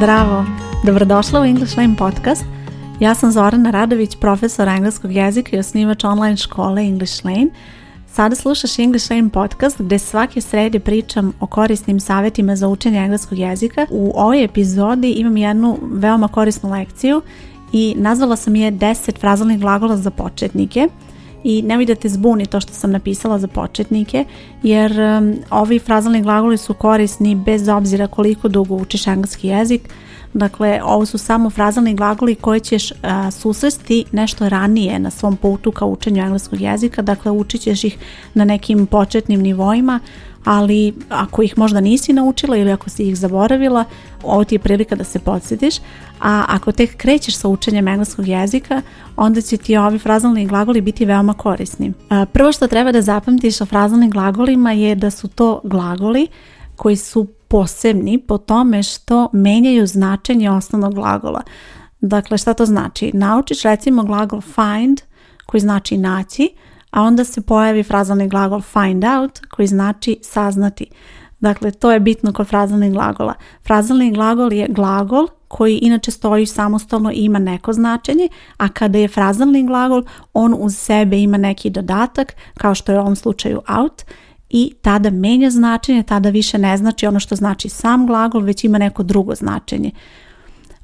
Zdravo! Dobrodošla u English Lane Podcast. Ja sam Zorana Radović, profesor engleskog jezika i osnivač online škole English Lane. Sada slušaš English Lane Podcast gdje svake srede pričam o korisnim savjetima za učenje engleskog jezika. U ovoj epizodi imam jednu veoma korisnu lekciju i nazvala sam je 10 frazalnih glagola za početnike – i nemoj da zbuni to što sam napisala za početnike jer um, ovi frazalni glagoli su korisni bez obzira koliko dugo učiš engleski jezik. Dakle, ovo su samo frazalni glagoli koje ćeš uh, susresti nešto ranije na svom putu ka učenju engleskog jezika, dakle učit ćeš ih na nekim početnim nivoima ali ako ih možda nisi naučila ili ako si ih zaboravila, ovo ti je prilika da se podsjetiš, a ako tek krećeš sa učenjem engleskog jezika, onda će ti ovi frazalni glagoli biti veoma korisni. E, prvo što treba da zapamtiš o frazalnim glagolima je da su to glagoli koji su posebni po tome što menjaju značenje osnovnog glagola. Dakle, šta to znači? Naučiš recimo glagol find koji znači naći, a onda se pojavi frazalni glagol find out koji znači saznati. Dakle, to je bitno kod frazalnih glagola. Frazalni glagol je glagol koji inače stoji samostalno i ima neko značenje, a kada je frazalni glagol, on uz sebe ima neki dodatak, kao što je u ovom slučaju out, i tada menja značenje, tada više ne znači ono što znači sam glagol, već ima neko drugo značenje.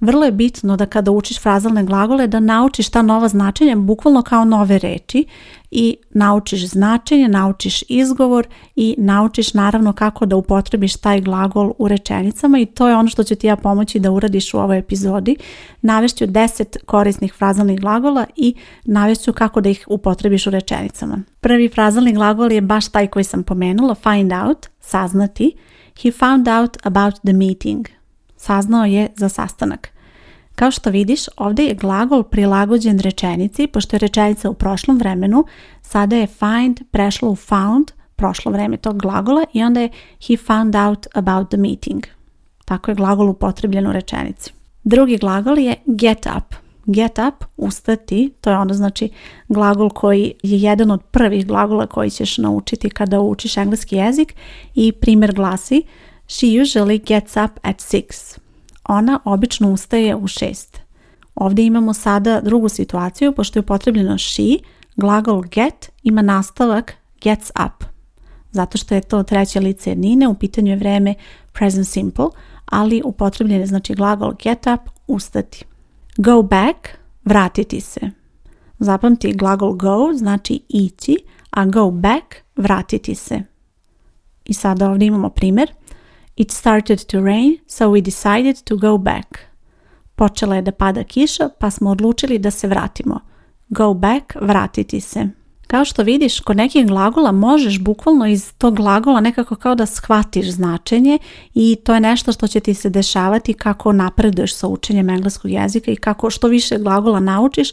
Vrlo je bitno da kada učiš frazalne glagole da naučiš ta nova značenja bukvalno kao nove reči i naučiš značenje, naučiš izgovor i naučiš naravno kako da upotrebiš taj glagol u rečenicama i to je ono što ću ti ja pomoći da uradiš u ovoj epizodi. Navešću 10 korisnih frazalnih glagola i navešću kako da ih upotrebiš u rečenicama. Prvi frazalni glagol je baš taj koji sam pomenula, find out, saznati. He found out about the meeting saznao je za sastanak. Kao što vidiš, ovdje je glagol prilagođen rečenici, pošto je rečenica u prošlom vremenu, sada je find prešlo u found, prošlo vreme tog glagola i onda je he found out about the meeting. Tako je glagol upotrebljen u rečenici. Drugi glagol je get up. Get up, ustati, to je ono znači glagol koji je jedan od prvih glagola koji ćeš naučiti kada učiš engleski jezik i primjer glasi She usually gets up at six. Ona obično ustaje u šest. Ovdje imamo sada drugu situaciju, pošto je upotrebljeno she, glagol get ima nastavak gets up. Zato što je to treće lice jednine, u pitanju je vreme present simple, ali upotrebljen je znači glagol get up, ustati. Go back, vratiti se. Zapamti glagol go znači ići, a go back vratiti se. I sada ovdje imamo primjer. It started to rain, so we decided to go back. Počela je da pada kiša, pa smo odlučili da se vratimo. Go back, vratiti se. Kao što vidiš, kod nekih glagola možeš bukvalno iz tog glagola nekako kao da shvatiš značenje i to je nešto što će ti se dešavati kako napreduješ sa učenjem engleskog jezika i kako što više glagola naučiš,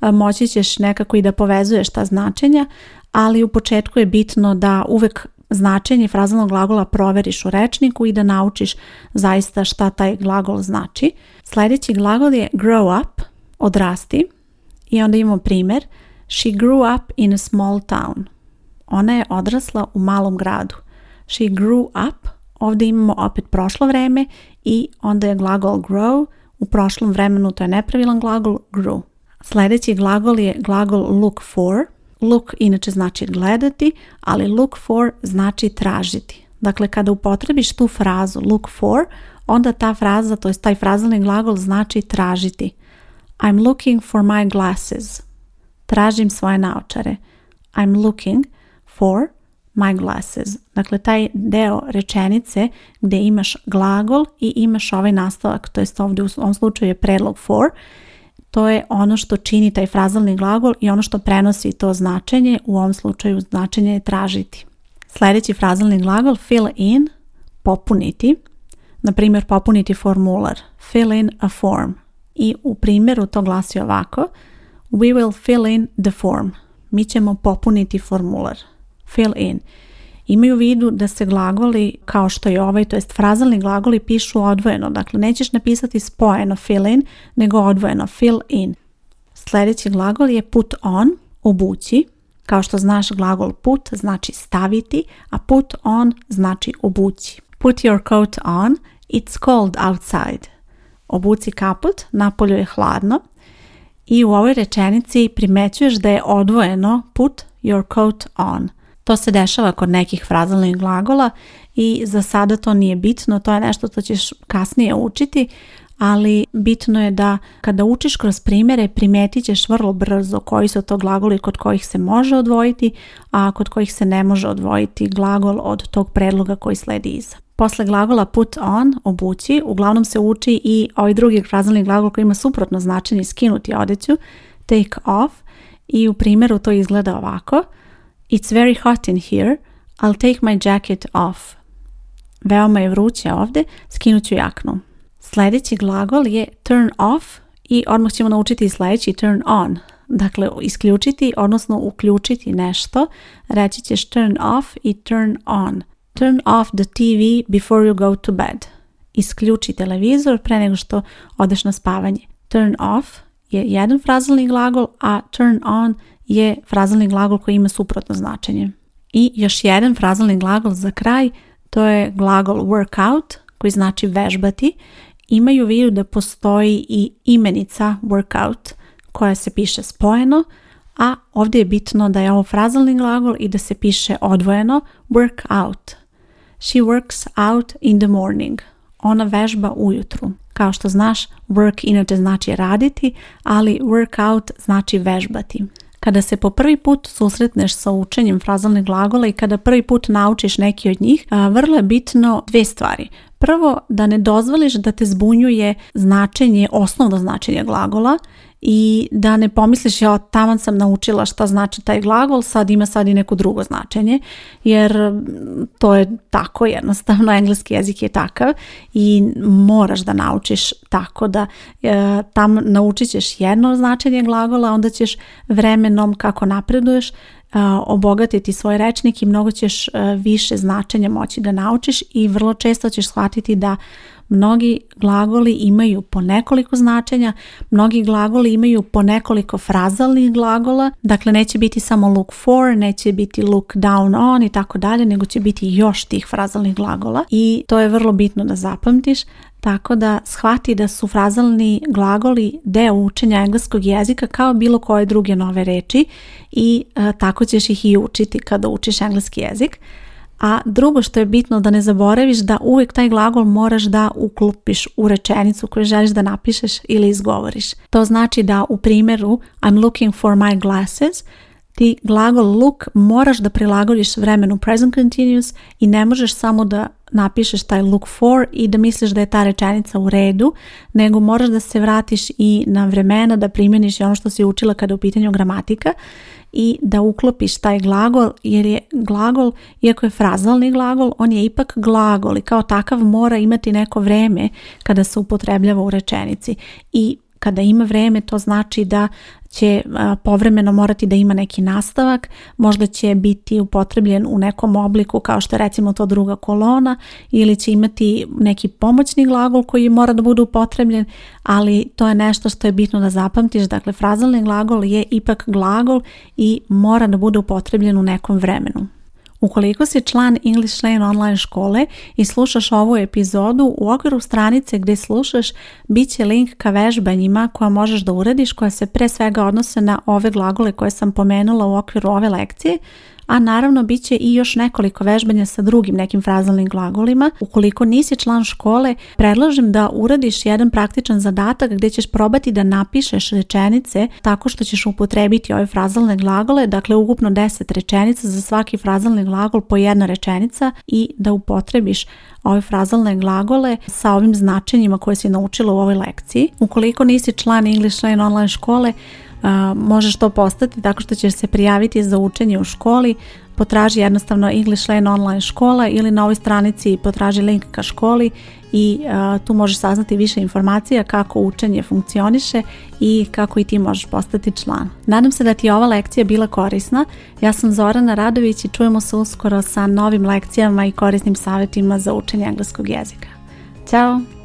moći ćeš nekako i da povezuješ ta značenja, ali u početku je bitno da uvek značenje frazalnog glagola proveriš u rečniku i da naučiš zaista šta taj glagol znači. Sljedeći glagol je grow up, odrasti. I onda imamo primjer. She grew up in a small town. Ona je odrasla u malom gradu. She grew up. Ovdje imamo opet prošlo vreme i onda je glagol grow. U prošlom vremenu to je nepravilan glagol grew. Sljedeći glagol je glagol look for. Look inače znači gledati, ali look for znači tražiti. Dakle, kada upotrebiš tu frazu look for, onda ta fraza, to je taj frazalni glagol znači tražiti. I'm looking for my glasses. Tražim svoje naočare. I'm looking for my glasses. Dakle, taj deo rečenice gdje imaš glagol i imaš ovaj nastavak, to ovdje u ovom slučaju je predlog for, to je ono što čini taj frazalni glagol i ono što prenosi to značenje, u ovom slučaju značenje je tražiti. Sljedeći frazalni glagol fill in, popuniti, na primjer popuniti formular, fill in a form. I u primjeru to glasi ovako, we will fill in the form. Mi ćemo popuniti formular, fill in imaju u vidu da se glagoli kao što je ovaj, to jest frazalni glagoli pišu odvojeno. Dakle, nećeš napisati spojeno fill in, nego odvojeno fill in. Sljedeći glagol je put on, obući. Kao što znaš, glagol put znači staviti, a put on znači obući. Put your coat on, it's cold outside. Obuci kaput, napolju je hladno. I u ovoj rečenici primećuješ da je odvojeno put your coat on – to se dešava kod nekih frazalnih glagola i za sada to nije bitno, to je nešto što ćeš kasnije učiti, ali bitno je da kada učiš kroz primjere primetit ćeš vrlo brzo koji su to glagoli kod kojih se može odvojiti, a kod kojih se ne može odvojiti glagol od tog predloga koji sledi iza. Posle glagola put on, obući, uglavnom se uči i ovaj drugi frazalni glagol koji ima suprotno značenje skinuti odeću, take off i u primjeru to izgleda ovako – It's very hot in here. I'll take my jacket off. Veoma je vruće ovdje, skinut ću jaknu. Sljedeći glagol je turn off i odmah ćemo naučiti sljedeći turn on. Dakle, isključiti, odnosno uključiti nešto. Reći ćeš turn off i turn on. Turn off the TV before you go to bed. Isključi televizor pre nego što odeš na spavanje. Turn off je jedan frazalni glagol, a turn on je je frazalni glagol koji ima suprotno značenje. I još jedan frazalni glagol za kraj, to je glagol workout koji znači vežbati. Imaju vidu da postoji i imenica workout koja se piše spojeno, a ovdje je bitno da je ovo frazalni glagol i da se piše odvojeno work out. She works out in the morning. Ona vežba ujutru. Kao što znaš, work inače znači raditi, ali workout znači vežbati. Kada se po prvi put susretneš sa učenjem frazalnih glagola i kada prvi put naučiš neki od njih, vrlo je bitno dve stvari. Prvo, da ne dozvoliš da te zbunjuje značenje, osnovno značenje glagola i da ne pomisliš ja taman sam naučila šta znači taj glagol, sad ima sad i neko drugo značenje, jer to je tako jednostavno, engleski jezik je takav i moraš da naučiš tako da e, tam naučit ćeš jedno značenje glagola, onda ćeš vremenom kako napreduješ e, obogatiti svoj rečnik i mnogo ćeš e, više značenja moći da naučiš i vrlo često ćeš shvatiti da Mnogi glagoli imaju po nekoliko značenja, mnogi glagoli imaju po nekoliko frazalnih glagola, dakle neće biti samo look for, neće biti look down on i tako dalje, nego će biti još tih frazalnih glagola i to je vrlo bitno da zapamtiš tako da shvati da su frazalni glagoli deo učenja engleskog jezika kao bilo koje druge nove reči i e, tako ćeš ih i učiti kada učiš engleski jezik. A drugo što je bitno da ne zaboraviš da uvijek taj glagol moraš da uklupiš u rečenicu koju želiš da napišeš ili izgovoriš. To znači da u primjeru I'm looking for my glasses – ti glagol look moraš da prilagodiš vremenu present continuous i ne možeš samo da napišeš taj look for i da misliš da je ta rečenica u redu, nego moraš da se vratiš i na vremena da primjeniš ono što si učila kada je u pitanju gramatika i da uklopiš taj glagol jer je glagol, iako je frazalni glagol, on je ipak glagol i kao takav mora imati neko vreme kada se upotrebljava u rečenici i kada ima vreme to znači da će povremeno morati da ima neki nastavak, možda će biti upotrebljen u nekom obliku kao što je recimo to druga kolona ili će imati neki pomoćni glagol koji mora da bude upotrebljen, ali to je nešto što je bitno da zapamtiš, dakle frazalni glagol je ipak glagol i mora da bude upotrebljen u nekom vremenu. Ukoliko si član English Lane online škole i slušaš ovu epizodu, u okviru stranice gdje slušaš bit će link ka vežbanjima koja možeš da uradiš koja se pre svega odnose na ove glagole koje sam pomenula u okviru ove lekcije, a naravno bit će i još nekoliko vežbanja sa drugim nekim frazalnim glagolima. Ukoliko nisi član škole, predlažem da uradiš jedan praktičan zadatak gdje ćeš probati da napišeš rečenice tako što ćeš upotrebiti ove frazalne glagole, dakle ukupno 10 rečenica za svaki frazalni glagol po jedna rečenica i da upotrebiš ove frazalne glagole sa ovim značenjima koje si naučila u ovoj lekciji. Ukoliko nisi član English online škole, a, možeš to postati tako što ćeš se prijaviti za učenje u školi, potraži jednostavno English Lane online škola ili na ovoj stranici potraži link ka školi i tu možeš saznati više informacija kako učenje funkcioniše i kako i ti možeš postati član. Nadam se da ti je ova lekcija bila korisna. Ja sam Zorana Radović i čujemo se uskoro sa novim lekcijama i korisnim savjetima za učenje engleskog jezika. Ćao!